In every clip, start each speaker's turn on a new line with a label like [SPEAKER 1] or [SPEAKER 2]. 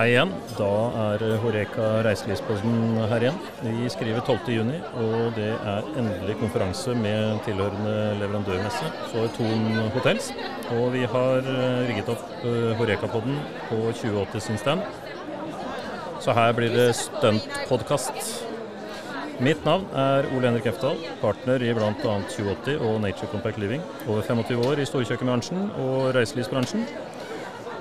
[SPEAKER 1] Hei igjen. Da er Horeka Reiselivspodden her igjen. Vi skriver 12.6, og det er endelig konferanse med tilhørende leverandørmesse for Thon Hotels. Og vi har eh, rigget opp eh, Horeka-podden på 2080 sin stand. Så her blir det stuntpodkast. Mitt navn er Ole Henrik Eftal, partner i bl.a. 2080 og Nature Compact Living. Over 25 år i storkjøkkenbransjen og reiselivsbransjen.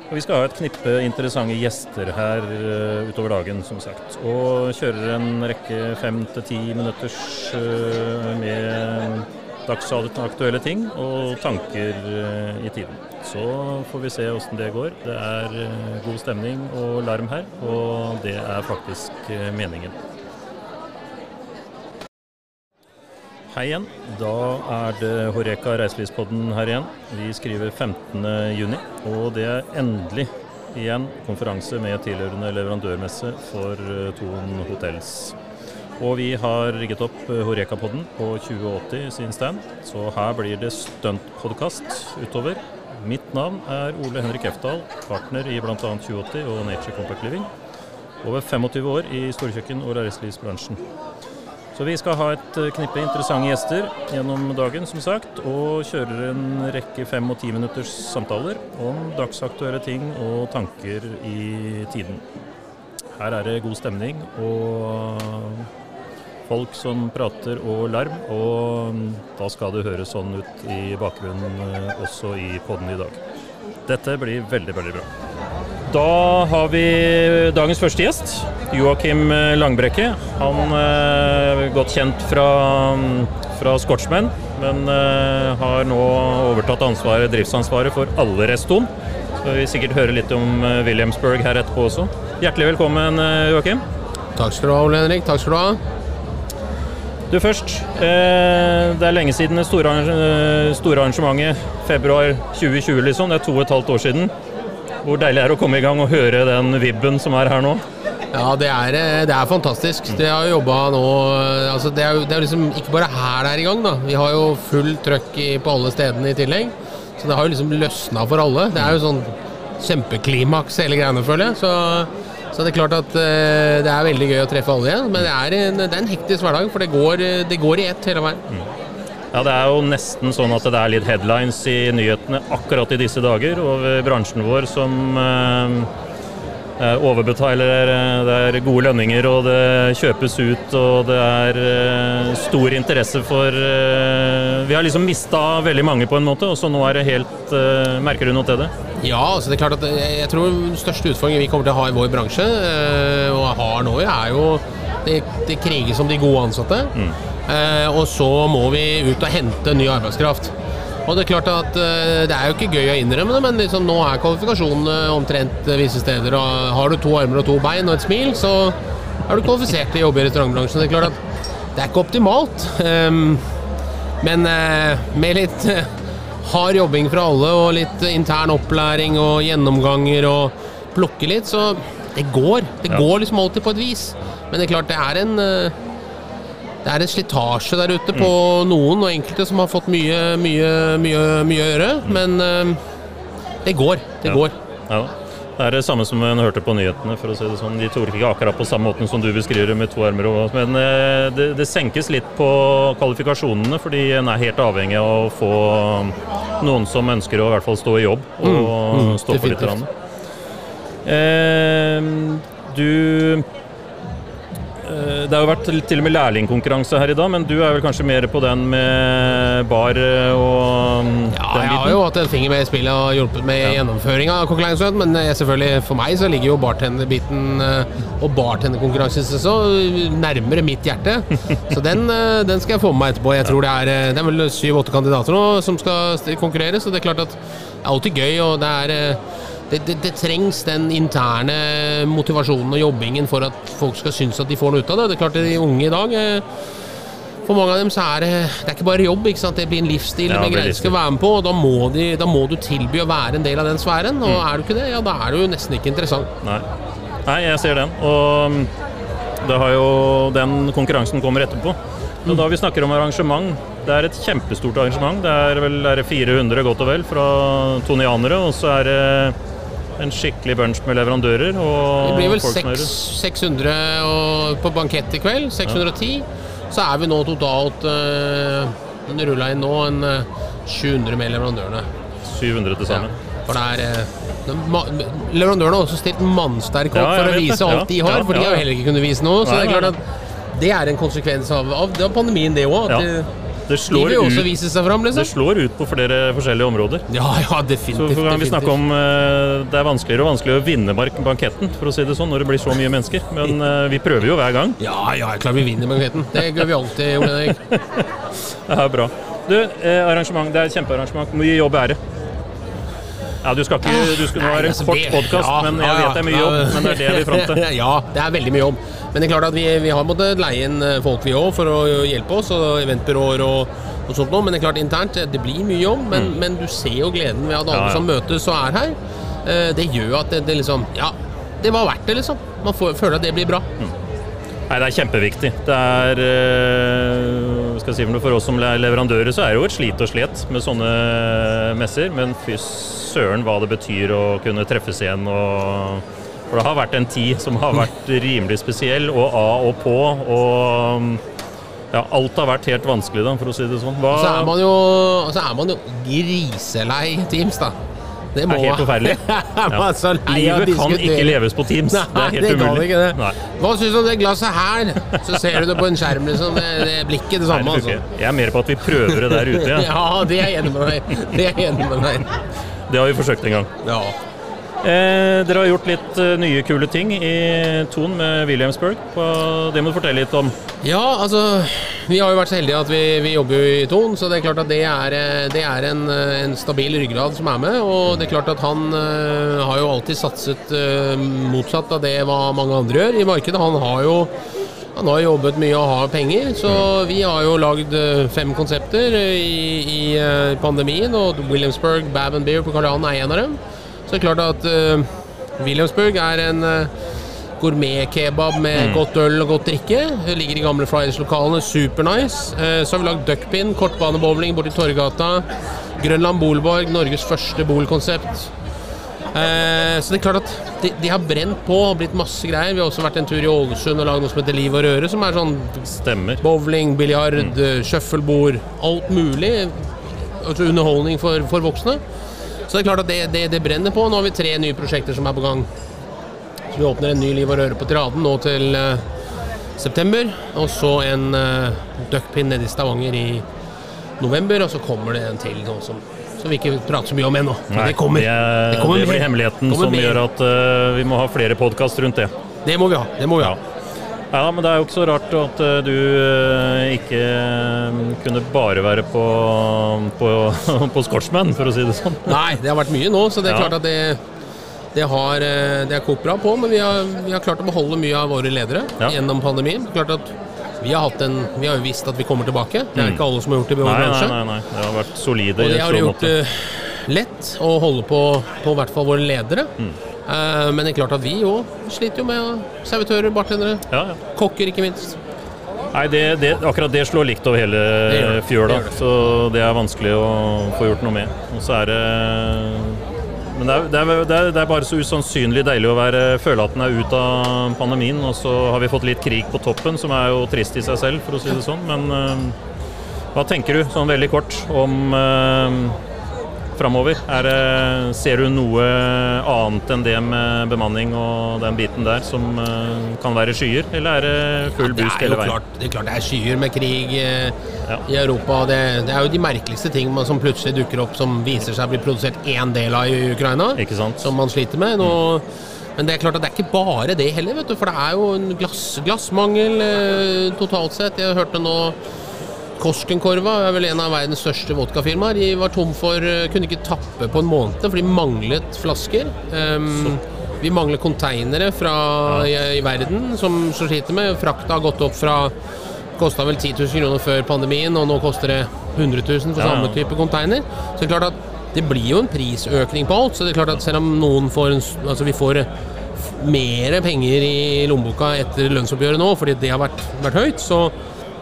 [SPEAKER 1] Og vi skal ha et knippe interessante gjester her uh, utover dagen, som sagt. Og kjører en rekke fem til ti minutters uh, med dagsaktuelle ting og tanker uh, i tiden. Så får vi se åssen det går. Det er god stemning og larm her, og det er faktisk meningen. Hei igjen. Da er det Horeka Reiselivspodden her igjen. Vi skriver 15.6, og det er endelig igjen konferanse med tilhørende leverandørmesse for Thon Hotels. Og vi har rigget opp Horeka-podden på 2080 sin stand, så her blir det stuntpodkast utover. Mitt navn er Ole Henrik Eftal, partner i bl.a. 2080 og Nature Compact Living. Over 25 år i storkjøkken- og reiselivsbransjen. Så vi skal ha et eh, knippe interessante gjester gjennom dagen, som sagt, og kjører en rekke fem- og ti minutters samtaler om dagsaktuelle ting og tanker i tiden. Her er det god stemning og folk som prater og larm, og da skal det høres sånn ut i bakgrunnen eh, også i podden i dag. Dette blir veldig, veldig bra. Da har vi dagens første gjest, Joakim Langbrekke. Han er eh, godt kjent fra, fra Scotsman, men eh, har nå overtatt ansvaret, driftsansvaret for alle restoen. Så vi sikkert høre litt om eh, Williamsburg her etterpå også. Hjertelig velkommen, Joakim.
[SPEAKER 2] Takk skal du ha, Ole Henrik. Takk skal du ha.
[SPEAKER 1] Du først. Det er lenge siden det store, store arrangementet. Februar 2020, liksom. Det er to og et halvt år siden. Hvor deilig er det å komme i gang og høre den vibben som er her nå?
[SPEAKER 2] Ja, det er, eh, det er fantastisk. Det har jobba nå altså det, er, det er liksom ikke bare her det er i gang, da. Vi har jo full trøkk på alle stedene i tillegg. Så det har jo liksom løsna for alle. Det er jo sånn kjempeklimaks hele greiene, føler jeg. Så, så, det er klart at uh, det er veldig gøy å treffe alle igjen. Men det er en, det er en hektisk hverdag, for det går, det går i ett hele veien. Mm.
[SPEAKER 1] Ja, Det er jo nesten sånn at det er litt headlines i nyhetene akkurat i disse dager over bransjen vår som eh, eh overbetaler. Eh, det er gode lønninger, og det kjøpes ut, og det er eh, stor interesse for eh, Vi har liksom mista veldig mange på en måte, og så nå er det helt eh, Merker du noe til det?
[SPEAKER 2] Ja, altså det er klart at jeg tror den største utfordringen vi kommer til å ha i vår bransje, og har nå, er jo det, det kriges om de gode ansatte. Mm. Eh, og så må vi ut og hente ny arbeidskraft. Og Det er klart at eh, det er jo ikke gøy å innrømme det, men liksom nå er kvalifikasjonene omtrent visse steder. og Har du to armer og to bein og et smil, så er du kvalifisert til å jobbe i restaurantbransjen. Det er klart at det er ikke optimalt. Ehm, men eh, med litt hard jobbing fra alle og litt intern opplæring og gjennomganger og plukke litt, så det går. Det går liksom alltid på et vis. Men det er klart det er en det er en slitasje der ute på mm. noen og enkelte som har fått mye, mye, mye, mye å gjøre. Men uh, det går. Det
[SPEAKER 1] ja.
[SPEAKER 2] går.
[SPEAKER 1] Ja. Det er det samme som en hørte på nyhetene. for å si det sånn. De tok ikke akkurat på samme måten som du beskriver med to armer. Men eh, det, det, senkes litt på kvalifikasjonene, fordi en er helt avhengig av å få noen som ønsker å i hvert fall stå i jobb og mm, mm, stå for litt. Eh, du det har jo vært til og med lærlingkonkurranse her i dag, men du er vel kanskje mer på den med bar eh, og
[SPEAKER 2] mm, Ja, jeg har jo hatt en finger med i spillet og hjulpet med ja. gjennomføringa av konkurransen, men eh, selvfølgelig for meg så ligger jo bartenderbiten og bartenderkonkurransen så nærmere mitt hjerte. Så den, den, skal jeg få med meg etterpå. Jeg tror det er, det er vel syv-åtte kandidater nå som skal konkurrere, så det er klart at det er alltid gøy, og det er det, det, det, trengs den interne motivasjonen og jobbingen for at folk skal synes at de får noe ut av det. Det er klart at De unge i dag eh, For mange av dem så er det, det er ikke bare jobb. ikke sant? Det blir en livsstil ja, de skal være med på. og da må, de, da må, du tilby å være en del av den sfæren. Og mm. er du ikke det, ja da er du nesten ikke interessant.
[SPEAKER 1] Nei, Nei jeg ser den. Og det har jo den konkurransen kommer etterpå. Og da vi snakker om arrangement, det er et kjempestort arrangement. Det er vel er 400 godt og vel fra tonianere, og så er det En skikkelig bunch med leverandører. Og
[SPEAKER 2] Det blir vel
[SPEAKER 1] folk som
[SPEAKER 2] seks,
[SPEAKER 1] hører.
[SPEAKER 2] 600 og, på bankett i kveld. 610. Så er vi nå totalt uh, Den rulla inn nå en uh, 700 med leverandørene.
[SPEAKER 1] 700 til sammen.
[SPEAKER 2] For det er uh, Leverandørene har også stilt mannsterk opp
[SPEAKER 1] Ja,
[SPEAKER 2] for å vise
[SPEAKER 1] det.
[SPEAKER 2] alt
[SPEAKER 1] Ja,
[SPEAKER 2] de har,
[SPEAKER 1] ja,
[SPEAKER 2] for de har jo heller ikke kunnet vise noe. Så det er klart at det er en konsekvens av, av pandemien, det òg.
[SPEAKER 1] Det slår,
[SPEAKER 2] de
[SPEAKER 1] ut,
[SPEAKER 2] fram,
[SPEAKER 1] det
[SPEAKER 2] liksom.
[SPEAKER 1] slår ut på flere forskjellige områder.
[SPEAKER 2] Ja, ja, definitivt.
[SPEAKER 1] Så kan vi snakke om uh, Det er vanskeligere og vanskeligere å vinne banketten, for å si det sånn, når det blir så mye mennesker. Men uh, vi prøver jo hver gang.
[SPEAKER 2] Ja, ja, jeg klarer klar vi vinner banketten. Det gjør vi alltid, Ole Henrik.
[SPEAKER 1] Det er bra. Du, eh, arrangement, det er et kjempearrangement. Mye jobb er det? Ja, du skal ikke Du skal, nå er en
[SPEAKER 2] altså,
[SPEAKER 1] kort podkast, men jeg vet det er mye jobb. Men det er det vi til.
[SPEAKER 2] ja, det er veldig mye jobb. Men det er klart at vi, vi har måttet leie inn eh, folk vi òg for å hjelpe oss, og eventbyråer og, og sånt noe. Men det er klart internt, eh, det blir mye jobb. Men, men du ser jo gleden ved at alle
[SPEAKER 1] Mm. Ja, ja.
[SPEAKER 2] som møtes og er her. Eh, Det gjør at det, det liksom Ja, det var verdt det, liksom. Man får, føler at det blir bra.
[SPEAKER 1] Nei, det er kjempeviktig. Det er eh, skal si for, oss som er leverandører, så er det jo et slit og slet med sånne messer. Men fy søren hva det betyr å kunne treffes igjen. Og, for det har vært en tid som har vært rimelig spesiell, og av og på. Og ja, alt har vært helt vanskelig, da, for å si det sånn. Hva
[SPEAKER 2] så er jo, så er man jo griselei Teams, da. Det
[SPEAKER 1] er helt forferdelig.
[SPEAKER 2] Er man så lei av å
[SPEAKER 1] Livet kan ikke leves på Teams. det er helt
[SPEAKER 2] det
[SPEAKER 1] umulig.
[SPEAKER 2] ikke det.
[SPEAKER 1] Nei.
[SPEAKER 2] Hva syns du om det glasset her? Så ser du det på en skjerm, liksom. Det, det det
[SPEAKER 1] Nei,
[SPEAKER 2] samme,
[SPEAKER 1] det
[SPEAKER 2] altså.
[SPEAKER 1] Jeg er mer på at vi prøver det der ute. Ja.
[SPEAKER 2] Ja, det er jeg enig med deg Det er jeg enig med deg
[SPEAKER 1] Det har vi forsøkt en gang.
[SPEAKER 2] Ja.
[SPEAKER 1] Eh, dere har gjort litt eh, nye kule ting i Ton med Williamsburg. Det må du fortelle litt om.
[SPEAKER 2] ja, altså Vi har jo vært så heldige at vi, vi jobber jo i Ton, så det er klart at det er, eh, det er en, eh, en stabil ryggrad som er med. Og det er klart at han eh, har jo alltid satset eh, motsatt av det hva mange andre gjør i markedet. Han har jo han har jobbet mye og har penger, så vi har jo lagd fem konsepter i, i pandemien. Og Williamsburg Bab and Beer på Karl Johan er en av dem. Så det er klart at uh, Williamsburg er en uh, gourmetkebab med godt øl og godt drikke. Det ligger i gamle Flyers-lokalene. Supernice. Uh, så har vi lagd duckpin, kortbanebowling borti Torgata. Grønland Bolborg, Norges første bolkonsept. Eh, så det er klart at de, de har brent på og blitt masse greier. Vi har også vært en tur i Ålesund og lagd noe som heter Liv og røre, som er sånn
[SPEAKER 1] Stemmer.
[SPEAKER 2] bowling, biljard, mm. shufflebord, alt mulig. Altså underholdning for, for voksne. Så det er klart at det, det, det brenner på. Nå har vi tre nye prosjekter som er på gang. Så vi åpner en ny Liv og røre på Tiraden nå til uh, september. Og så en uh, duckpin nede i Stavanger i november. Og så kommer det en til nå som, som vi ikke prater så mye om ennå. Men det kommer.
[SPEAKER 1] det,
[SPEAKER 2] Det kommer
[SPEAKER 1] det blir hemmeligheten
[SPEAKER 2] Kommer
[SPEAKER 1] som
[SPEAKER 2] mer.
[SPEAKER 1] gjør at uh, vi må ha flere podkast rundt det.
[SPEAKER 2] Det må vi ha. Det må vi ha.
[SPEAKER 1] Ja, men det er jo ikke så rart at eh, du eh, ikke eh, kunne bare være på, på, på Scotsman, for å si det sånn.
[SPEAKER 2] Nei, det har vært mye nå, så det er
[SPEAKER 1] Ja.
[SPEAKER 2] klart at det, det har det er kokt bra på. Men vi har, vi har klart å beholde mye av våre ledere
[SPEAKER 1] Ja.
[SPEAKER 2] gjennom pandemien. Klart at vi har, hatt en, vi har jo visst at vi kommer tilbake. Det er
[SPEAKER 1] Mm.
[SPEAKER 2] ikke alle som har gjort det i vår
[SPEAKER 1] Nei, nei,
[SPEAKER 2] bransje.
[SPEAKER 1] nei, nei. Det har vært solide
[SPEAKER 2] Og det har gjort det lett å holde på på i hvert fall våre ledere.
[SPEAKER 1] Mm.
[SPEAKER 2] Eh, men det er klart at vi òg sliter jo med servitører, bartendere,
[SPEAKER 1] Ja, ja.
[SPEAKER 2] kokker ikke minst.
[SPEAKER 1] Nei, det, det, akkurat det slår likt over hele
[SPEAKER 2] Det
[SPEAKER 1] fjøla,
[SPEAKER 2] Det
[SPEAKER 1] så det er vanskelig å få gjort noe med. Og så er det Men det er, er, er, bare så usannsynlig deilig å være, føle at den er ute av pandemien. Og så har vi fått litt krig på toppen, som er jo trist i seg selv, for å si det sånn. Men eh, hva tenker du, sånn veldig kort, om uh, framover? Er Ser du noe annet enn det med bemanning og den biten der som eh, kan være skyer, eller er det full
[SPEAKER 2] det
[SPEAKER 1] boost
[SPEAKER 2] er
[SPEAKER 1] hele veien?
[SPEAKER 2] klart det er klart det er skyer med krig eh,
[SPEAKER 1] Ja.
[SPEAKER 2] i Europa. Det, det er jo de merkeligste ting man, som plutselig dukker opp som viser seg å bli produsert én del av i Ukraina. Som man sliter med. Nå, men det er klart at det er ikke bare det heller, vet du, for det er jo en glass, glassmangel eh, totalt sett. Jeg hørte nå Koskenkorva er vel en av verdens største vodkafirmaer. De var tom for eh, Kunne ikke tappe på en måned, for de manglet flasker. Um, vi mangler konteinere fra, i, i verden som sliter med. Frakta har gått opp fra Kosta vel 10 000 kroner før pandemien, og nå koster det 100 000 for samme type konteiner. Så det er klart at det blir jo en prisøkning på alt. Så det er klart at selv om noen får en, Altså vi får eh, mer penger i lommeboka etter lønnsoppgjøret nå, fordi det har vært, vært høyt, så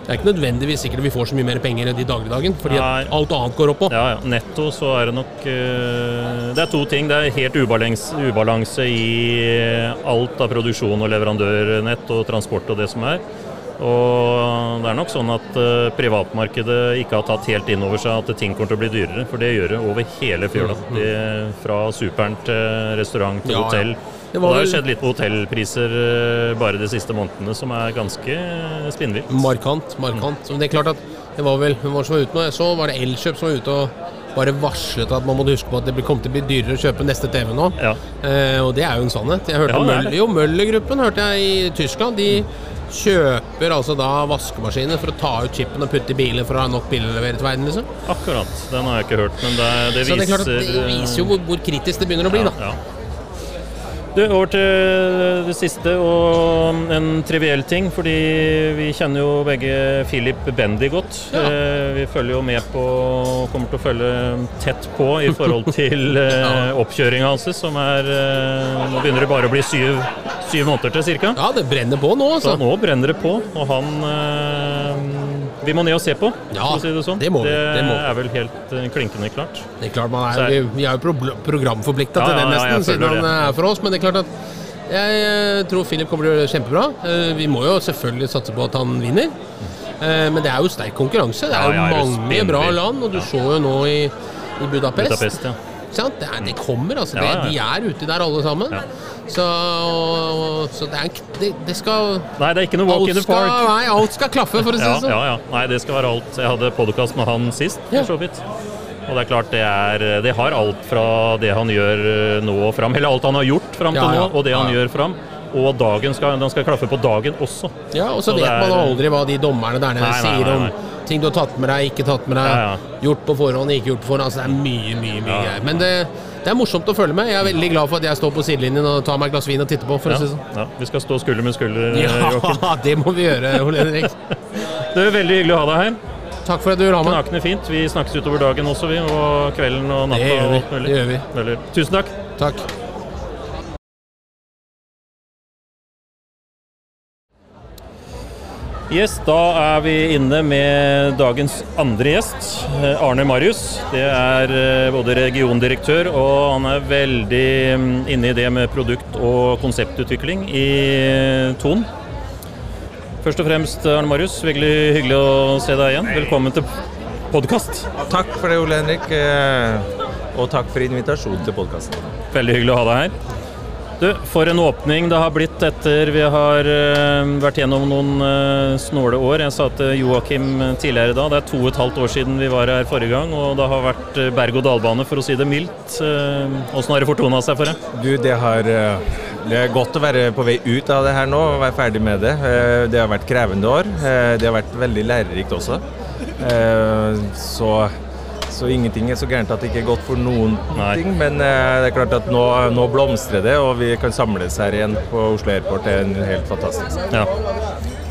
[SPEAKER 2] Det er ikke nødvendigvis sikkert vi får så mye mer penger i dagligdagen, fordi alt annet går opp på.
[SPEAKER 1] Ja, ja. Netto så er det nok eh, Det er to ting. Det er helt ubalanse, ubalanse i alt av produksjon og leverandørnett og transport og det som er. Og det er nok sånn at eh, privatmarkedet ikke har tatt helt inn over seg at ting kommer til å bli dyrere, for det gjør det over hele fjøla. Det, fra superen til restaurant til
[SPEAKER 2] Ja, ja.
[SPEAKER 1] hotell.
[SPEAKER 2] Det
[SPEAKER 1] Det,
[SPEAKER 2] var
[SPEAKER 1] det har jo skjedd litt på hotellpriser eh, bare de siste månedene, som er ganske eh, spinnvilt.
[SPEAKER 2] Markant, markant. Men det er klart at det var vel hvem var som var ute nå? Jeg så var det Elkjøp som var ute og bare varslet at man måtte huske på at det kom kommer til å bli dyrere å kjøpe neste TV nå.
[SPEAKER 1] Ja.
[SPEAKER 2] Eh, og det er jo en sannhet. Jeg hørte
[SPEAKER 1] Ja, er
[SPEAKER 2] Møller, jo, Møller-gruppen hørte jeg i Tyskland. De kjøper altså da vaskemaskiner for å ta ut chipen og putte i bilen for å ha nok biler levert til verden, liksom.
[SPEAKER 1] Akkurat. Den har jeg ikke hørt, men det, det
[SPEAKER 2] Så det er klart at det viser jo hvor, hvor kritisk det begynner å bli, da.
[SPEAKER 1] Ja, ja. Du, over til det siste og en triviell ting. Fordi vi kjenner jo begge Philip Bendy godt.
[SPEAKER 2] Ja.
[SPEAKER 1] Eh, Vi følger jo med på og kommer til å følge tett på i forhold til eh, oppkjøringa hans, som er eh, Nå begynner det bare å bli syv, syv måneder til ca.
[SPEAKER 2] Ja, det brenner på nå,
[SPEAKER 1] Så
[SPEAKER 2] altså.
[SPEAKER 1] nå brenner det på, og han Vi må ned og se på,
[SPEAKER 2] Ja,
[SPEAKER 1] for å si det sånn.
[SPEAKER 2] det må vi, det må
[SPEAKER 1] er vel helt eh, klinkende klart.
[SPEAKER 2] Det er klart man er,
[SPEAKER 1] er-
[SPEAKER 2] vi, vi er jo pro programforplikta
[SPEAKER 1] Ja,
[SPEAKER 2] til det nesten,
[SPEAKER 1] ja,
[SPEAKER 2] siden han er for oss. Men det er klart at jeg eh, tror Philip kommer til å gjøre det kjempebra. Eh, Vi må jo selvfølgelig satse på at han vinner. Eh, Men det er jo sterk konkurranse. Det er jo mange bra land, og du så jo nå i, i Budapest.
[SPEAKER 1] Budapest?
[SPEAKER 2] Det, er, det kommer, altså. Det, de er ute der alle sammen. Så, så det, er, det, det skal
[SPEAKER 1] Nei, det er ikke noe walk in the
[SPEAKER 2] skal,
[SPEAKER 1] park.
[SPEAKER 2] nei, alt skal klaffe, for å si
[SPEAKER 1] Ja,
[SPEAKER 2] det sånn.
[SPEAKER 1] ja, ja. Nei, det skal være alt. Jeg hadde podkast med han sist, for så vidt. Og det er klart, det, er, det har alt fra det han gjør eh, nå og fram, eller alt han har gjort fram til
[SPEAKER 2] Ja, ja.
[SPEAKER 1] nå, og det han
[SPEAKER 2] Ja,
[SPEAKER 1] gjør fram. Og dagen skal, den skal klaffe på dagen også.
[SPEAKER 2] Ja, og så
[SPEAKER 1] Så
[SPEAKER 2] vet
[SPEAKER 1] er-
[SPEAKER 2] man aldri hva de dommerne der nede sier om. Ting du har tatt med deg, ikke tatt med deg,
[SPEAKER 1] Ja, ja.
[SPEAKER 2] gjort på forhånd, ikke gjort på forhånd. Altså, det er mye, mye, mye greier. Men det, det er morsomt å følge med. Jeg er veldig glad for at jeg står på sidelinjen og tar meg et glass vin og titter på, for
[SPEAKER 1] Ja,
[SPEAKER 2] å si sånn.
[SPEAKER 1] ja. Vi skal stå skulder med skulder.
[SPEAKER 2] Ja, det må vi gjøre, Ole Henrik.
[SPEAKER 1] Det er veldig hyggelig å ha deg her.
[SPEAKER 2] Takk for at du vil ha meg.
[SPEAKER 1] Knakende fint. Vi snakkes utover dagen også, vi. Og kvelden og natta.
[SPEAKER 2] Det gjør vi, det gjør vi.
[SPEAKER 1] Tusen takk.
[SPEAKER 2] Takk.
[SPEAKER 1] Yes, da er vi inne med dagens andre gjest, eh, Arne Marius. Det er eh, både regiondirektør og han er veldig mm, inne i det med produkt- og konseptutvikling i eh, Ton. Først og fremst, Arne Marius, veldig hyggelig å se deg igjen. Velkommen til podkast.
[SPEAKER 3] Takk for det, Ole Henrik. Og takk for invitasjonen til podkasten.
[SPEAKER 1] Veldig hyggelig å ha deg her. Du, For en åpning det har blitt etter vi har eh, vært gjennom noen eh, snåle år. Jeg sa til Joakim tidligere da, det er to og et halvt år siden vi var her forrige gang, og det har vært eh, berg-og-dal-bane, for å si det mildt. Eh, Åssen har det fortona seg for deg?
[SPEAKER 3] Du, det har eh, Det er godt å være på vei ut av det her nå og være ferdig med det. Eh, Det har vært krevende år. Eh, Det har vært veldig lærerikt også. Eh, Så, så ingenting er så gærent at det ikke er godt for noen
[SPEAKER 1] Nei.
[SPEAKER 3] ting. Men eh, det er klart at nå, nå blomstrer det, og vi kan samles her igjen på Oslo Airport. Det er en helt fantastisk.
[SPEAKER 1] Ja.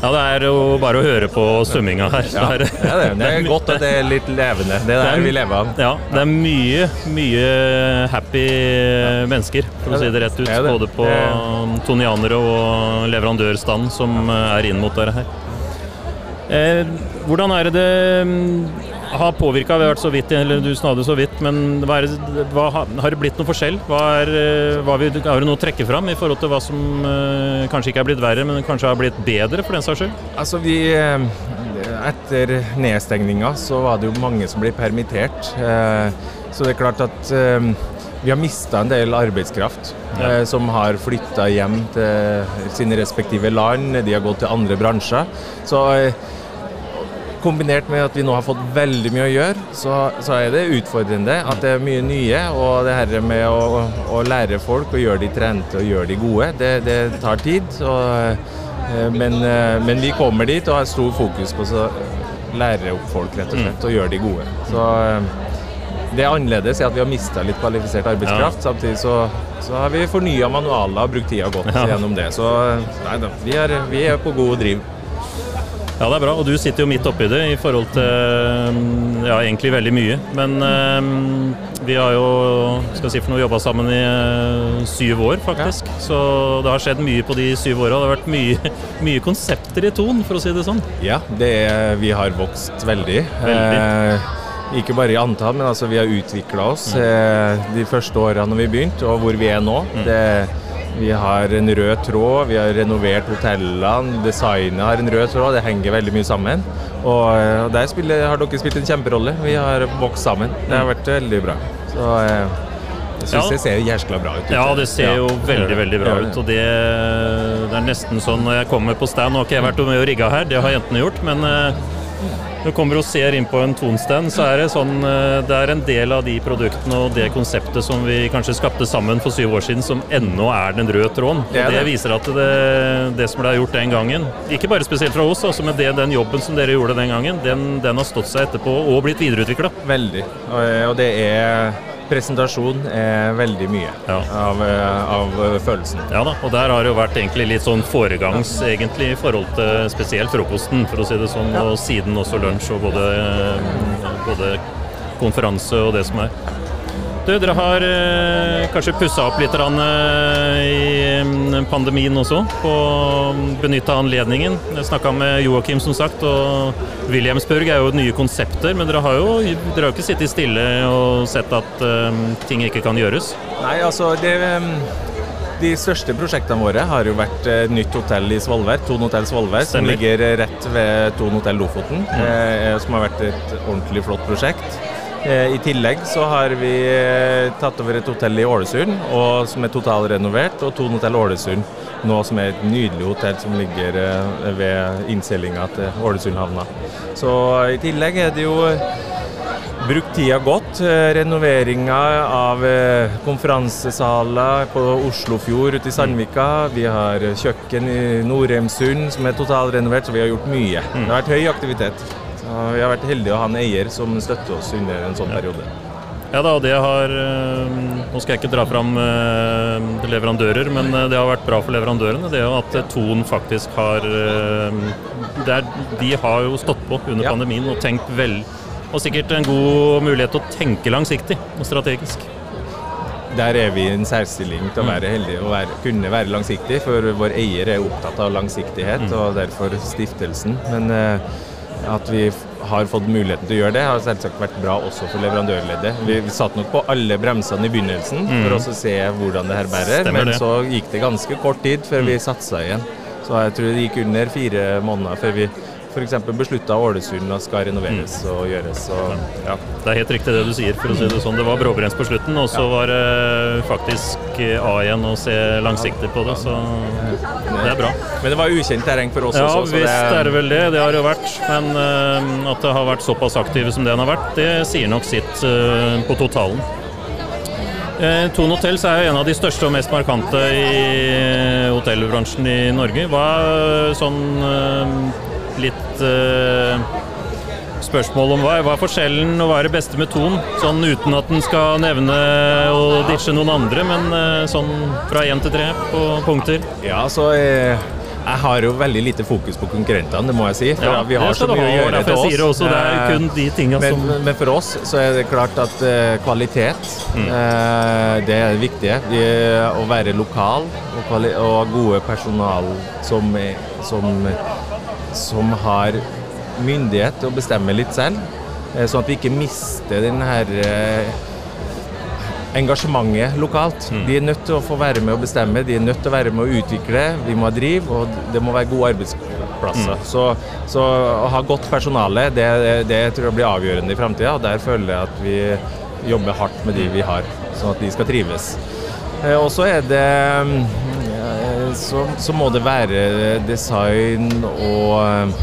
[SPEAKER 1] ja, det er jo bare å høre på svømminga her.
[SPEAKER 3] Ja,
[SPEAKER 1] Det
[SPEAKER 3] er, det. det er godt at det er litt levende. Det er
[SPEAKER 1] Det er-
[SPEAKER 3] vi lever av.
[SPEAKER 1] Ja, det er mye, mye happy mennesker, for å si det rett ut. Både på tonianere og leverandørstand som er inn mot dere her. Eh, hvordan er det det har påvirka? Vi har vært så vidt, eller du snadde så vidt, men hva er hva, har- det blitt noe forskjell? Hva er, eh, hva vi, har du noe å trekke fram i forhold til hva som eh, kanskje ikke er blitt verre, men kanskje har blitt bedre, for den saks skyld?
[SPEAKER 3] Altså vi eh, Etter nedstengninga så var det jo mange som ble permittert. Eh, Så det er klart at eh, vi har mista en del arbeidskraft
[SPEAKER 1] Ja.
[SPEAKER 3] som har flytta hjem til sine respektive land. De har gått til andre bransjer. Så kombinert med at vi nå har fått veldig mye å gjøre, så, så er det utfordrende at det er mye nye. Og det her med å, å lære folk og gjøre de trente og gjøre de gode, det, det tar tid. Og, eh, men, eh, men vi kommer dit og har stor fokus på å lære opp folk rett og slett og gjøre de gode. Så eh, det er annerledes i at vi har mista litt kvalifisert arbeidskraft. Samtidig så, så har vi fornya manualer og brukt tida godt
[SPEAKER 1] Ja.
[SPEAKER 3] gjennom det. Så nei da, vi er, vi er på god driv.
[SPEAKER 1] Ja, det er bra. Og du sitter jo midt oppi det i forhold til mm, ja, egentlig veldig mye. Men mm, Vi har jo skal si for noe, jobba sammen i eh, syv år, faktisk. Så det har skjedd mye på de syv åra. Det har vært mye, mye konsepter i Ton, for å si det sånn.
[SPEAKER 3] Ja, det er, vi har vokst veldig.
[SPEAKER 1] Veldig.
[SPEAKER 3] Eh, ikke bare i antall, men altså vi har utvikla oss eh, de første åra når vi begynte, og hvor vi er nå. Det, vi har en rød tråd, vi har renovert hotellene, designet har en rød tråd. Det henger veldig mye sammen. Og, der spiller, har dere spilt en kjemperolle. Vi har vokst sammen. Det har vært veldig bra. Så eh, jeg syns
[SPEAKER 1] Ja.
[SPEAKER 3] det ser jæskla bra ut.
[SPEAKER 1] Ja, det ser jo
[SPEAKER 3] Ja.
[SPEAKER 1] veldig veldig bra ut. Og det, det er nesten sånn når jeg kommer på stand Nå har ikke jeg vært med og rigga her, det har jentene gjort. Men eh, når du kommer og ser inn på en Tonstein, så er det sånn eh, Det er en del av de produktene og det konseptet som vi kanskje skapte sammen for syv år siden, som ennå er den røde tråden.
[SPEAKER 3] Det
[SPEAKER 1] det
[SPEAKER 3] det.
[SPEAKER 1] viser at det, det som ble gjort den gangen, ikke bare spesielt fra oss, altså, men det, den jobben som dere gjorde den gangen, den, den har stått seg etterpå og blitt videreutvikla.
[SPEAKER 3] Veldig. Og, og det er Presentasjon er veldig mye
[SPEAKER 1] Ja.
[SPEAKER 3] av, eh, av følelsen.
[SPEAKER 1] Ja da, og der har det jo vært egentlig litt sånn foregangs egentlig i forhold til spesielt frokosten, for å si det sånn, og siden også lunsj og både, både konferanse og det som er. Du, dere har eh, kanskje pussa opp litt rann, eh, i pandemien også, på benytta anledningen. Jeg snakka med Joakim, som sagt, og Williamsburg er jo nye konsepter, men dere har jo dere har ikke sittet stille og sett at eh, ting ikke kan gjøres.
[SPEAKER 3] Nei, altså det, um, De største prosjektene våre har jo vært eh, nytt hotell i Svolvær, Ton hotell Svolvær, som ligger eh, rett ved Ton hotell Lofoten. Eh, som har vært et ordentlig flott prosjekt. Eh, I tillegg så har vi eh, tatt over et hotell i Ålesund som er totalrenovert, og Ton hotell Ålesund nå som er et nydelig hotell som ligger eh, ved innseilinga til Ålesundhavna. Så i tillegg er det jo Brukt tida godt. Renoveringa av konferansesaler på Oslofjord ute i Sandvika. Vi har kjøkken i Norheimsund som er totalrenovert, så vi har gjort mye. Det har vært høy aktivitet. Vi har vært heldige å ha en eier som støtter oss under en sånn periode.
[SPEAKER 1] Ja da, og det har eh, Nå skal jeg ikke dra fram eh, leverandører, men eh, det har vært bra for leverandørene. Det er jo at Ton faktisk har er, De har jo stått på under
[SPEAKER 3] Ja.
[SPEAKER 1] pandemien og tenkt vel Og sikkert en god mulighet til å tenke langsiktig og strategisk.
[SPEAKER 3] Der er vi i en særstilling til å være heldige og være, kunne være langsiktig, for vår eier er opptatt av langsiktighet, og derfor stiftelsen. Men at vi har fått muligheten til å gjøre det, har selvsagt vært bra også for leverandørleddet. Vi, vi satt nok på alle bremsene i begynnelsen for å se hvordan det her bærer, men så gikk det ganske kort tid før vi satsa igjen. Så jeg tror det gikk under fire måneder før vi f.eks. beslutta Ålesund skal renoveres og gjøres. Og, ja.
[SPEAKER 1] Det er helt riktig det du sier, for å si det sånn. Det var bråbrems på slutten, og så var det faktisk eh, A igjen å se langsiktig på det, så det er bra.
[SPEAKER 3] Men det var ukjent terreng for oss
[SPEAKER 1] Ja,
[SPEAKER 3] også. Ja
[SPEAKER 1] visst er det vel det. Det har det jo vært. Men uh, at det har vært såpass aktive som det den har vært, det sier nok sitt uh, på totalen. Eh, Thon Hotels er jo en av de største og mest markante i hotellbransjen i Norge. Hva er sånn eh, litt uh, Spørsmål om hva hva er forskjellen og hva er det beste med Ton? Sånn uten at en skal nevne og ditche noen andre, men eh, sånn fra én til tre på punkter.
[SPEAKER 3] Ja, så jeg, jeg har jo veldig lite fokus på konkurrentene, det må jeg si. For
[SPEAKER 1] Ja,
[SPEAKER 3] vi har så mye å
[SPEAKER 1] ha,
[SPEAKER 3] gjøre til oss.
[SPEAKER 1] også, det er
[SPEAKER 3] Eh,
[SPEAKER 1] kun de
[SPEAKER 3] men,
[SPEAKER 1] som
[SPEAKER 3] men for oss så er det klart at eh, kvalitet,
[SPEAKER 1] Mm.
[SPEAKER 3] eh, det er det viktige. Vi, å være lokal og, og ha gode personal som, som, som har myndighet til å bestemme litt selv. eh, Sånn at vi ikke mister den her eh, engasjementet lokalt.
[SPEAKER 1] Mm.
[SPEAKER 3] De er nødt til å få være med å bestemme, de er nødt til å være med å utvikle. Vi må ha driv, og det må være gode arbeidsplasser. Så, så å ha godt personale, det, det tror jeg blir avgjørende i framtida. Og der føler jeg at vi jobber hardt med de vi har, sånn at de skal trives. Eh, Og så er det eh, så, så må det være design og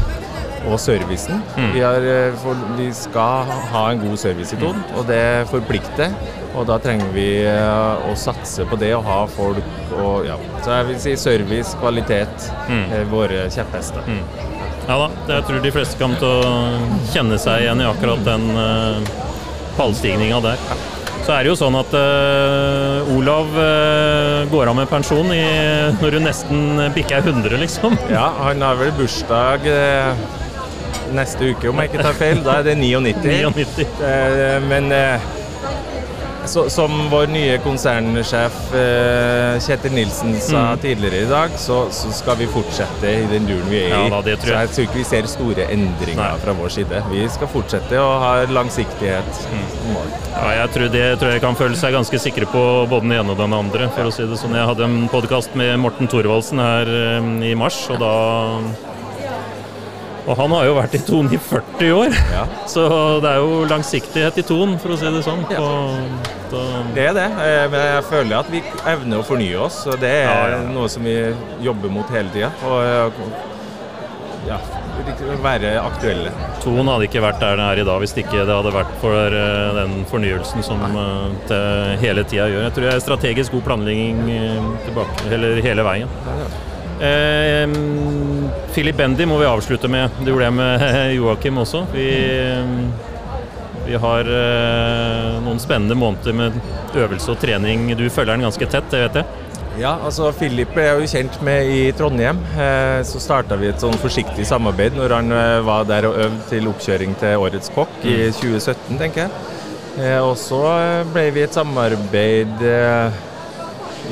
[SPEAKER 3] og servicen. Vi, har, eh, for, vi skal ha en god service i Ton, og det forplikter. Og da trenger vi eh, å satse på det og ha folk og ja. Så jeg vil si service, kvalitet, er våre kjepphester.
[SPEAKER 1] Ja da, det- jeg tror de fleste kommer til å kjenne seg igjen i akkurat den uh, pallstigninga der. Så er det jo sånn at uh, Olav uh, går av med pensjon i, når du nesten bikker 100, liksom.
[SPEAKER 3] Ja, han har vel bursdag uh, neste uke, om jeg ikke tar feil. Da er det 99.
[SPEAKER 1] 99.
[SPEAKER 3] Eh, men så, som vår nye konsernsjef eh, Kjetil Nilsen sa
[SPEAKER 1] Mm.
[SPEAKER 3] tidligere i dag, så, så skal vi fortsette i den duren vi er
[SPEAKER 1] Ja
[SPEAKER 3] i.
[SPEAKER 1] da, det tror
[SPEAKER 3] Så
[SPEAKER 1] jeg.
[SPEAKER 3] jeg tror ikke vi ser store endringer
[SPEAKER 1] Nei.
[SPEAKER 3] fra vår side. Vi skal fortsette å ha langsiktighet.
[SPEAKER 1] Mm. Ja, jeg tror de tror jeg kan føle seg ganske sikre på både den ene og den andre. for å si det sånn. Jeg hadde en podkast med Morten Thorvaldsen her um, i mars, og da Og han har jo vært i Ton i 40 år,
[SPEAKER 3] Ja.
[SPEAKER 1] så det er jo langsiktighet i Ton, for å si det sånn.
[SPEAKER 3] Ja.
[SPEAKER 1] Og,
[SPEAKER 3] Det er det, eh, men jeg føler at vi evner å fornye oss. og Det er
[SPEAKER 1] Ja, ja.
[SPEAKER 3] noe som vi jobber mot hele tida. Og eh, ja, være aktuelle.
[SPEAKER 1] Ton hadde ikke vært der den er i dag hvis ikke det hadde vært for eh, den fornyelsen som det hele tida gjør. Jeg tror det er strategisk god planlegging tilbake, eller hele veien. Eh, Philip Bendy må vi avslutte med. Det gjorde jeg med Joakim også. Vi, vi har eh, noen spennende måneder med øvelse og trening. Du følger den ganske tett, det vet jeg.
[SPEAKER 3] Ja, altså Philip ble jeg jo kjent med i Trondheim. Eh, Så starta vi et sånn forsiktig samarbeid når han eh, var der og øvde til oppkjøring til Årets kokk i 2017, tenker jeg. Eh, Og så eh, ble vi et samarbeid eh,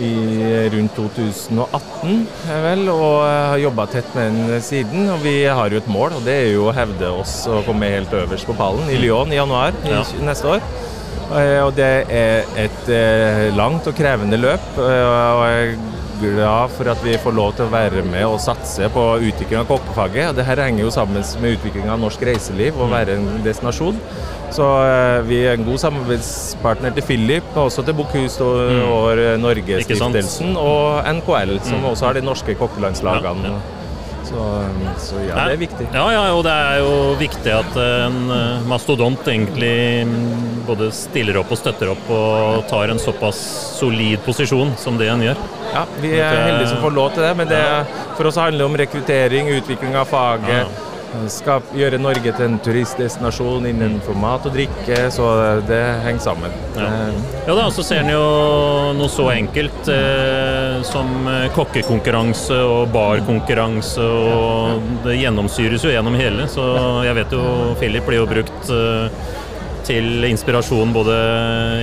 [SPEAKER 3] i rundt 2018, eh, vel, og eh, har jobba tett med den siden. Og vi har jo et mål, og det er jo å hevde oss og komme helt øverst på pallen i Lyon i januar i
[SPEAKER 1] Ja.
[SPEAKER 3] neste år. Eh, Og det er et langt og krevende løp, og jeg glad for at vi får lov til å være med og satse på utvikling av kokkefaget. Det her henger jo sammen med utvikling av norsk reiseliv og være en destinasjon. Så eh, vi er en god samarbeidspartner til Philip, og også til Bokhus og
[SPEAKER 1] mm. og
[SPEAKER 3] Norgesstiftelsen og NKL, som også har de norske kokkelandslagene.
[SPEAKER 1] Ja,
[SPEAKER 3] Så, så ja, det er viktig.
[SPEAKER 1] Ja, ja, og det er jo viktig at en eh, mastodont egentlig både stiller opp og støtter opp og tar en såpass solid posisjon som det en gjør.
[SPEAKER 3] Ja, vi er heldige som får lov til det, men det for oss handler det om rekruttering, utvikling av faget. Skal gjøre Norge til en turistdestinasjon innenfor mat og drikke, så det henger sammen.
[SPEAKER 1] Ja.
[SPEAKER 3] Eh,
[SPEAKER 1] Ja da, så ser en jo noe så enkelt eh, som eh, kokkekonkurranse og barkonkurranse, og det gjennomsyres jo gjennom hele. Så jeg vet jo Philip blir jo brukt eh, til inspirasjon både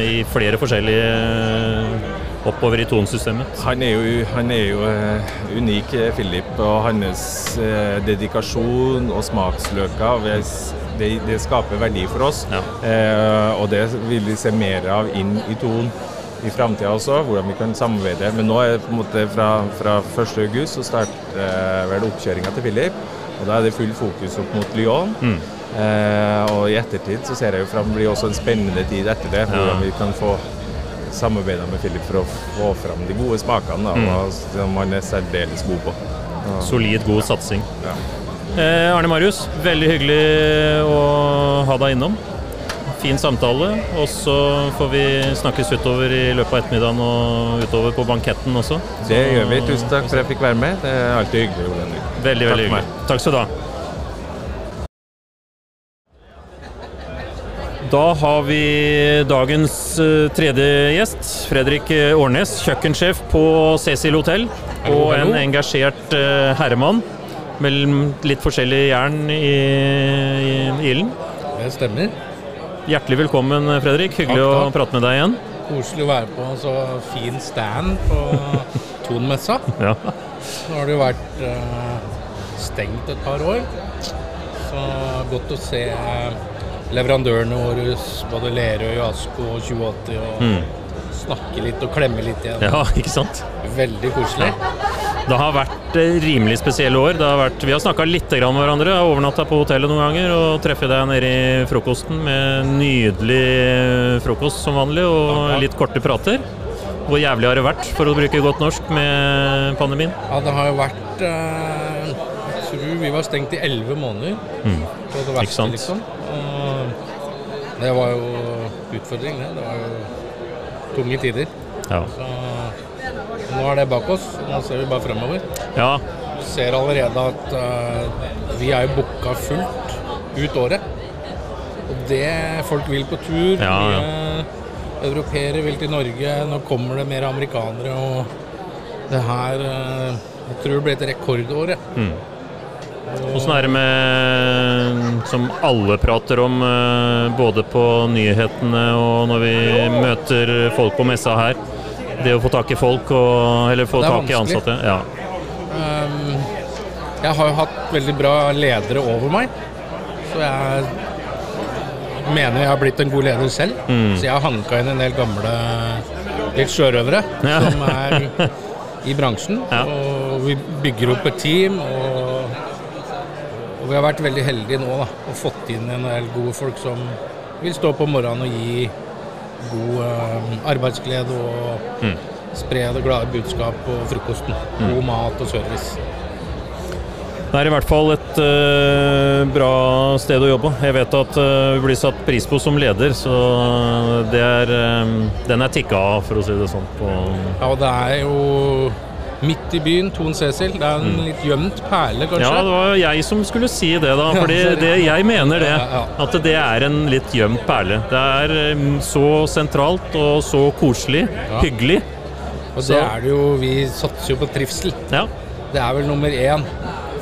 [SPEAKER 1] i flere forskjellige eh, oppover i tonsystemet.
[SPEAKER 3] Han er jo, han er jo unik, Philip, og hans dedikasjon og smaksløker det, det skaper verdi for oss.
[SPEAKER 1] Ja.
[SPEAKER 3] Eh, og det vil vi se mer av inn i Ton i framtida også, hvordan vi kan samarbeide. Men nå er det på en måte fra, fra 1. august så starter eh, vel oppkjøringa til Philip. Og da er det full fokus opp mot Lyon.
[SPEAKER 1] Mm.
[SPEAKER 3] Eh, og i ettertid så ser jeg jo fram blir også en spennende tid etter det, hvordan vi kan få samarbeida med Philip for å få fram de gode smakene da,
[SPEAKER 1] Mm.
[SPEAKER 3] som han er særdeles god på. Ja.
[SPEAKER 1] Solid, god satsing.
[SPEAKER 3] Ja.
[SPEAKER 1] Eh, Arne Marius, veldig hyggelig å ha deg innom. Fin samtale. Og så får vi snakkes utover i løpet av ettermiddagen og utover på banketten også.
[SPEAKER 3] Det gjør vi. Tusen takk for at jeg fikk være med. Det er alltid hyggelig. Ole Henrik.
[SPEAKER 1] Veldig,
[SPEAKER 3] Takk
[SPEAKER 1] veldig
[SPEAKER 3] meg.
[SPEAKER 1] hyggelig. Takk skal du ha. Da har vi dagens eh, tredje gjest, Fredrik eh, Årnes, kjøkkensjef på Cecil hotell. Og en engasjert eh, herremann mellom litt forskjellig jern i, i ilden.
[SPEAKER 2] Det stemmer.
[SPEAKER 1] Hjertelig velkommen, Fredrik. Hyggelig
[SPEAKER 2] Takk,
[SPEAKER 1] å prate med deg igjen.
[SPEAKER 2] Koselig å være på en så fin stand på Tonmessa.
[SPEAKER 1] Ja.
[SPEAKER 2] Nå har det jo vært eh, stengt et par år. Så godt å se eh, leverandørene våre, både Lerøy, Asko og 2080, og snakke litt og klemme litt igjen.
[SPEAKER 1] ja, ikke sant?
[SPEAKER 2] Veldig koselig.
[SPEAKER 1] Det har vært eh, rimelig spesielle år. Det har vært, vi har snakka litt med hverandre. Jeg har overnatta på hotellet noen ganger og treffer deg nede i frokosten med nydelig frokost som vanlig og litt korte prater. Hvor jævlig har det vært, for å bruke godt norsk, med pandemien?
[SPEAKER 2] Ja, det har jo vært eh, Jeg tror vi var stengt i elleve måneder. På det verste, liksom. Og det var jo utfordring, det. Det var jo tunge tider.
[SPEAKER 1] Ja.
[SPEAKER 2] Så nå er det bak oss. Nå ser vi bare fremover.
[SPEAKER 1] ja.
[SPEAKER 2] Vi ser allerede at uh, vi er jo booka fullt ut året. Og det folk vil på tur.
[SPEAKER 1] Ja, ja.
[SPEAKER 2] Europeere vil til Norge. Nå kommer det mer amerikanere. Og det her uh, Jeg tror det blir et rekordår. jeg.
[SPEAKER 1] Mm. Åssen er det med Som alle prater om, eh, både på nyhetene og når vi møter folk på messa her. Det å få tak i folk, og, eller få tak i ansatte. Ja.
[SPEAKER 4] Um, jeg har jo hatt veldig bra ledere over meg, så jeg mener jeg har blitt en god leder selv.
[SPEAKER 1] Mm.
[SPEAKER 4] Så jeg har hanka inn en del gamle litt sjørøvere
[SPEAKER 1] Ja.
[SPEAKER 4] som er i bransjen.
[SPEAKER 1] Ja.
[SPEAKER 4] Og vi bygger opp et team. Og, og vi har vært veldig heldige nå da, og fått inn en del gode folk som vil stå på morgenen og gi god eh, arbeidsglede og
[SPEAKER 1] Mm.
[SPEAKER 4] spre det glade budskap på frokosten. God mat og service.
[SPEAKER 1] Det er i hvert fall et uh, bra sted å jobbe. Jeg vet at uh, vi blir satt pris på som leder, så det er, um, den er tikka av, for å si det sånn. På,
[SPEAKER 4] Ja, og det er jo midt i byen, Ton Cecil. Det er en litt gjemt perle, kanskje.
[SPEAKER 1] ja, det var jeg som skulle si det, da. Fordi det, jeg mener det. At det er en litt gjemt perle. Det er eh, så sentralt og så koselig. Hyggelig.
[SPEAKER 4] og det er det jo Vi satser jo på trivsel.
[SPEAKER 1] Ja.
[SPEAKER 4] Det er vel nummer én.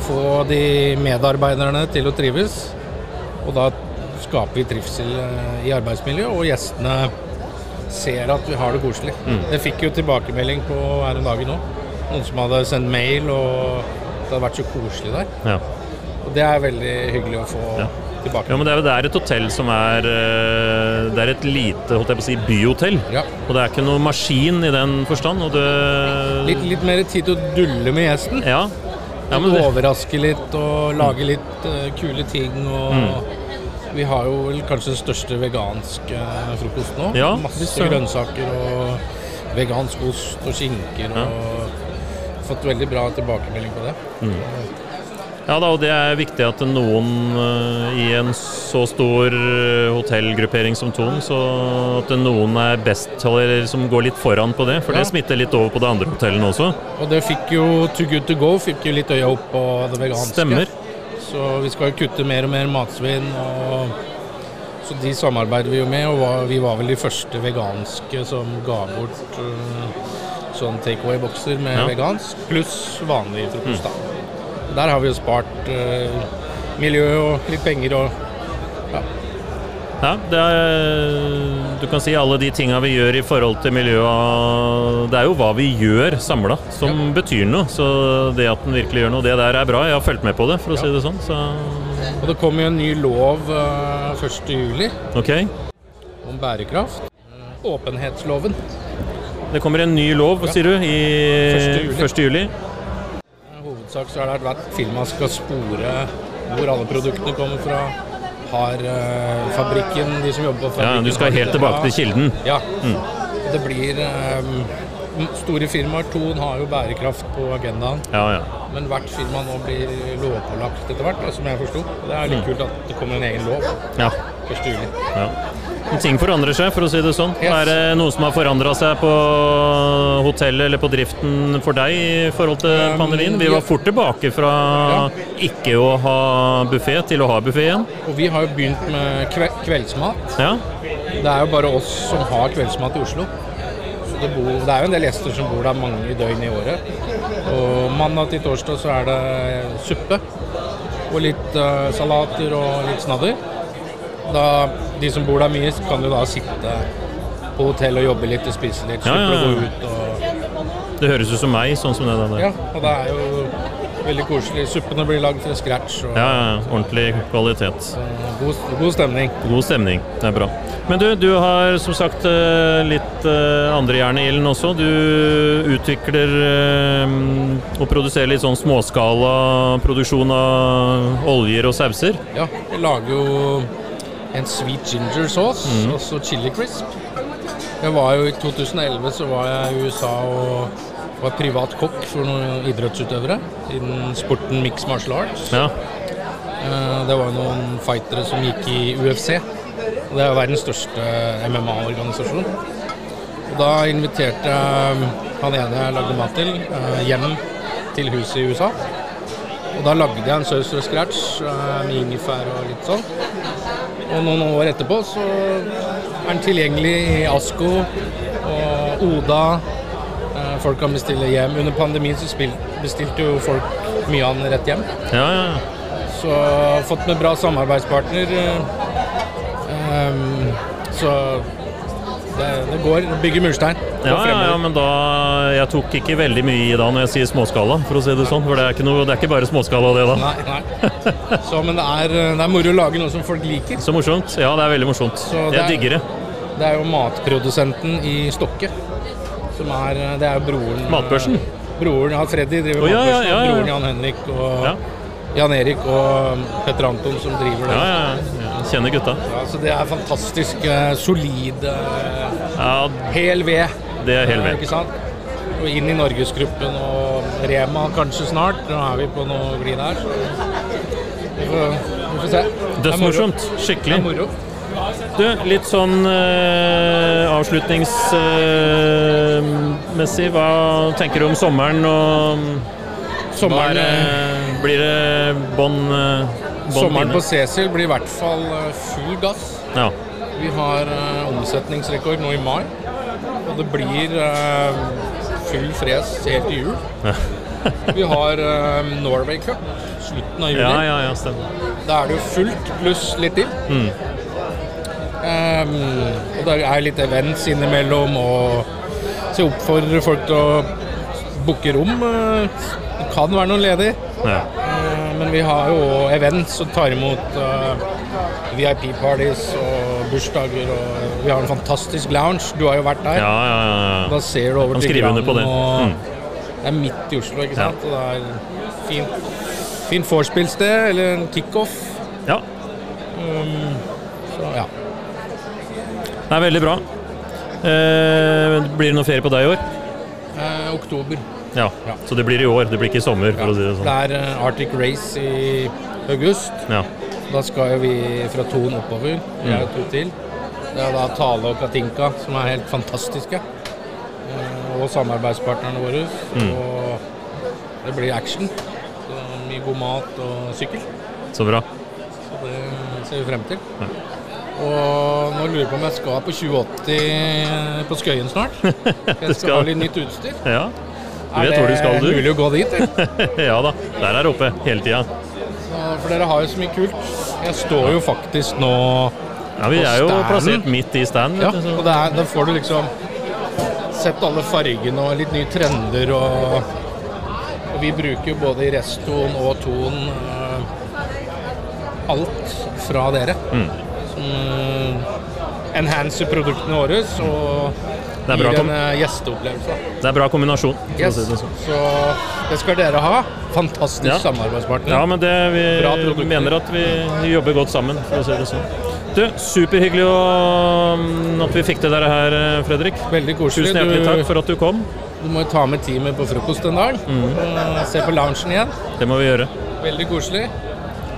[SPEAKER 4] Få de medarbeiderne til å trives. Og da skaper vi trivsel eh, i arbeidsmiljøet, og gjestene ser at vi har det koselig.
[SPEAKER 1] Mm.
[SPEAKER 4] Jeg fikk jo tilbakemelding på her en dag nå. Noen som hadde sendt mail, og det hadde vært så koselig der.
[SPEAKER 1] ja.
[SPEAKER 4] Og det er veldig hyggelig å få
[SPEAKER 1] Ja.
[SPEAKER 4] tilbake.
[SPEAKER 1] Ja, men det er, det er et hotell som er eh, Det er et lite holdt jeg på å si, byhotell.
[SPEAKER 4] Ja.
[SPEAKER 1] Og det er ikke noe maskin i den forstand. Og det,
[SPEAKER 4] Litt, litt mer tid til å dulle med gjesten.
[SPEAKER 1] Ja. ja men
[SPEAKER 4] Overraske litt og lage litt uh, kule ting. Og
[SPEAKER 1] Mm.
[SPEAKER 4] Vi har jo kanskje den største veganske frokosten nå.
[SPEAKER 1] Ja,
[SPEAKER 4] Masse
[SPEAKER 1] er
[SPEAKER 4] grønnsaker og vegansk ost og skinker. Og fått veldig bra tilbakemelding på det.
[SPEAKER 1] ja da, og det er viktig at noen eh, i en så stor eh, hotellgruppering som Thon, så at noen er best, eller som går litt foran på det. For
[SPEAKER 4] Ja.
[SPEAKER 1] det smitter litt over på de andre hotellene også.
[SPEAKER 4] Og det fikk jo Too Good To Go fikk jo litt øya opp på det veganske.
[SPEAKER 1] Stemmer.
[SPEAKER 4] Så vi skal jo kutte mer og mer matsvinn. og så de samarbeider vi jo med, og vi var vel de første veganske som ga bort uh, sånn takeaway-bokser med
[SPEAKER 1] Ja.
[SPEAKER 4] Vegansk, pluss vanlig frokost. Mm. Der har vi jo spart uh, miljø og litt penger og
[SPEAKER 1] Ja, det er, du kan si alle de tinga vi gjør i forhold til miljøet Det er jo hva vi gjør samla som betyr noe. Så det at den virkelig gjør noe, det der er bra. Jeg har fulgt med på det, for å
[SPEAKER 4] Ja.
[SPEAKER 1] si det sånn. Så
[SPEAKER 4] Og det kommer jo en ny lov uh, 1. juli om bærekraft. Åpenhetsloven.
[SPEAKER 1] Det kommer en ny lov,
[SPEAKER 4] Ja.
[SPEAKER 1] sier du, i
[SPEAKER 4] 1. juli. I hovedsak så har det vært firma skal spore hvor alle produktene kommer fra. Har uh, fabrikken, de som jobber på fabrikken Ja,
[SPEAKER 1] du skal helt tilbake til kilden.
[SPEAKER 4] Ja. Det blir um, Store firmaer, Thon har jo bærekraft på agendaen.
[SPEAKER 1] Ja, ja.
[SPEAKER 4] Men hvert firma nå blir lovpålagt etter hvert, som jeg forsto. Det er litt kult at det kommer en egen lov
[SPEAKER 1] ja.
[SPEAKER 4] 1. juli.
[SPEAKER 1] ja. Ting forandrer seg, for å si det sånn.
[SPEAKER 4] Yes.
[SPEAKER 1] Er det noe som har forandra seg på hotellet eller på driften for deg i forhold til
[SPEAKER 4] Um,
[SPEAKER 1] pandemien? Vi var fort tilbake fra ikke å ha buffé til å ha buffé igjen.
[SPEAKER 4] Og vi har jo begynt med kve kveldsmat.
[SPEAKER 1] Ja.
[SPEAKER 4] Det er jo bare oss som har kveldsmat i Oslo. Det, bor, det er jo en del gjester som bor der mange døgn i året. Og mandag til torsdag så er det suppe. Og litt uh, salater og litt snadder. Da, de som bor der mye, kan jo da sitte på hotell og jobbe litt og spise litt.
[SPEAKER 1] Ja, ja,
[SPEAKER 4] å
[SPEAKER 1] ja.
[SPEAKER 4] gå ut og
[SPEAKER 1] Det høres ut som meg, sånn som det der.
[SPEAKER 4] Ja, og det er jo veldig koselig. Suppene blir lagd fra scratch. Og
[SPEAKER 1] Ja, ja, ordentlig kvalitet.
[SPEAKER 4] eh, god, god stemning.
[SPEAKER 1] God stemning. Det er bra. Men du, du har som sagt eh, litt eh, andre jern i ilden også. Du utvikler eh, og produserer litt sånn småskala produksjon av oljer og sauser.
[SPEAKER 4] Ja, jeg lager jo en sweet ginger sauce,
[SPEAKER 1] mm.
[SPEAKER 4] og så chili crisp. Jeg var jo I 2011 så var jeg i USA og var privat kokk for noen idrettsutøvere innen sporten mixed martial arts.
[SPEAKER 1] Ja.
[SPEAKER 4] Eh, Det var noen fightere som gikk i UFC. Det er verdens største MMA-organisasjon. Da inviterte jeg han ene jeg lagde mat til, eh, hjem til huset i USA. Og da lagde jeg en saus fra scratch eh, med ingefær og litt sånn. Og noen år etterpå så er den tilgjengelig i Asko og Oda. Eh, Folk kan bestille hjem. Under pandemien så bestilte jo folk mye av den rett hjem.
[SPEAKER 1] Ja, ja.
[SPEAKER 4] Så fått med bra samarbeidspartner. eh, ehm, så det, det går. Bygger murstein. Går
[SPEAKER 1] Ja, ja, ja, men da Jeg tok ikke veldig mye i da når jeg sier småskala, for å si det sånn. For det er ikke, noe, det er ikke bare småskala, det, da.
[SPEAKER 4] Nei, nei. Så, men det er, det er moro å lage noe som folk liker.
[SPEAKER 1] Så morsomt. Ja, det er veldig morsomt.
[SPEAKER 4] Så
[SPEAKER 1] Jeg
[SPEAKER 4] er-
[SPEAKER 1] digger det.
[SPEAKER 4] Det er jo matprodusenten i Stokke. Som er Det er jo broren
[SPEAKER 1] Matbørsen?
[SPEAKER 4] Broren ja, Freddy driver
[SPEAKER 1] oh, ja, ja,
[SPEAKER 4] Matbørsen.
[SPEAKER 1] ja, ja.
[SPEAKER 4] Broren Jan Henrik og
[SPEAKER 1] Ja,
[SPEAKER 4] Jan Erik og Petter Anton som driver det.
[SPEAKER 1] Kjenner gutta.
[SPEAKER 4] Ja, så det er fantastisk eh, solid eh,
[SPEAKER 1] Ja,
[SPEAKER 4] hel ved.
[SPEAKER 1] det er helt
[SPEAKER 4] eh,
[SPEAKER 1] ved.
[SPEAKER 4] Ikke sant? Og inn i Norgesgruppen og Rema kanskje snart. Nå er vi på noe glid her. Vi får, vi får se. Det er moro. Det er moro.
[SPEAKER 1] Du, litt sånn eh, avslutningsmessig, hva tenker du om sommeren og
[SPEAKER 4] Sommeren,
[SPEAKER 1] er,
[SPEAKER 4] eh,
[SPEAKER 1] Blir det bånn
[SPEAKER 4] sommeren på Cecil blir i hvert fall eh, full gass.
[SPEAKER 1] Ja.
[SPEAKER 4] Vi har uh, omsetningsrekord nå i mai. Og det blir uh, full fres helt til jul. Vi har uh, Norway Cup slutten av juli.
[SPEAKER 1] ja, ja, ja, stemmer.
[SPEAKER 4] Da er det jo fullt pluss litt til.
[SPEAKER 1] Mm.
[SPEAKER 4] Um, og det er litt events innimellom, og så jeg oppfordrer folk til å booke rom. Det kan være noen ledig.
[SPEAKER 1] Ja.
[SPEAKER 4] Eh, Men vi har jo events som tar imot VIP-parties og bursdager. Og vi har en fantastisk lounge. Du har jo vært der.
[SPEAKER 1] Ja, ja, ja,
[SPEAKER 4] Da ser du over Grand,
[SPEAKER 1] det. Mm.
[SPEAKER 4] Det er midt i Oslo, ikke
[SPEAKER 1] Ja.
[SPEAKER 4] Og det er fint, fint vorspielsted, eller en kickoff.
[SPEAKER 1] ja.
[SPEAKER 4] Så ja.
[SPEAKER 1] Det er veldig bra. Eh, blir det noe ferie på deg i år?
[SPEAKER 4] Eh, oktober.
[SPEAKER 1] Ja.
[SPEAKER 4] Ja.
[SPEAKER 1] Så det blir i år, det blir ikke i sommer, for å si det
[SPEAKER 4] Det
[SPEAKER 1] sånn.
[SPEAKER 4] er eh, Arctic Race i august.
[SPEAKER 1] Ja.
[SPEAKER 4] Da skal jo vi fra Thon oppover. Vi er jo to til. Det er da Tale og Katinka som er helt fantastiske. Eh, Og samarbeidspartnerne våre. Og det blir action. Så mye god mat og sykkel.
[SPEAKER 1] Så bra.
[SPEAKER 4] Så det ser vi frem til. Og nå lurer jeg på om jeg skal på 2080 på Skøyen snart. Jeg skal
[SPEAKER 1] skal-
[SPEAKER 4] ha litt nytt utstyr.
[SPEAKER 1] Ja. Du vet hvor du skal,
[SPEAKER 4] Er det
[SPEAKER 1] du.
[SPEAKER 4] mulig å gå dit?
[SPEAKER 1] ja da. Der er det oppe hele tida.
[SPEAKER 4] For dere har jo så mye kult. Jeg står jo faktisk nå
[SPEAKER 1] Ja, vi er jo
[SPEAKER 4] standen.
[SPEAKER 1] plassert midt i stand.
[SPEAKER 4] Ja,
[SPEAKER 1] vet du, så-
[SPEAKER 4] og der, der får du liksom sett alle fargene og litt nye trender og, og vi bruker jo både i restoen og ton eh, alt fra dere.
[SPEAKER 1] Mm.
[SPEAKER 4] Som eh, enhancer produktene våre og
[SPEAKER 1] Det
[SPEAKER 4] gir en eh, gjesteopplevelse.
[SPEAKER 1] Det er bra kombinasjon.
[SPEAKER 4] Yes.
[SPEAKER 1] sånn.
[SPEAKER 4] Så det skal dere ha. Fantastisk
[SPEAKER 1] Ja.
[SPEAKER 4] samarbeidspartner.
[SPEAKER 1] Ja, men det, vi mener at vi jobber godt sammen, for å si det sånn. Du, superhyggelig mm, at vi fikk til dette her, eh, Fredrik.
[SPEAKER 4] Veldig koselig.
[SPEAKER 1] Tusen hjertelig
[SPEAKER 4] Du-
[SPEAKER 1] takk for at du kom.
[SPEAKER 4] Du må jo ta med teamet på frokost en dag.
[SPEAKER 1] Mm.
[SPEAKER 4] Se på loungen igjen.
[SPEAKER 1] Det må vi gjøre.
[SPEAKER 4] Veldig koselig.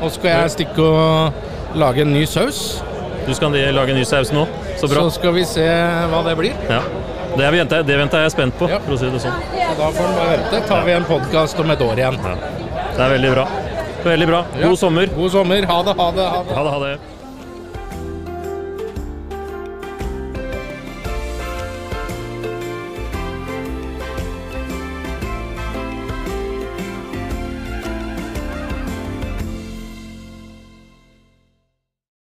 [SPEAKER 4] Og skal jeg stikke og lage en ny saus.
[SPEAKER 1] Du skal lage en ny saus nå. Så bra.
[SPEAKER 4] Så skal vi se hva det blir.
[SPEAKER 1] Ja. Det, venter, det venter jeg er spent på,
[SPEAKER 4] Ja.
[SPEAKER 1] for å si det sånn.
[SPEAKER 4] Så da får bare vente. Tar vi en podkast om et år igjen.
[SPEAKER 1] Det er veldig bra. Veldig bra.
[SPEAKER 4] Ja.
[SPEAKER 1] God sommer.
[SPEAKER 4] God sommer. Ha det, ha det. Ha det.
[SPEAKER 1] Ha det, ha det.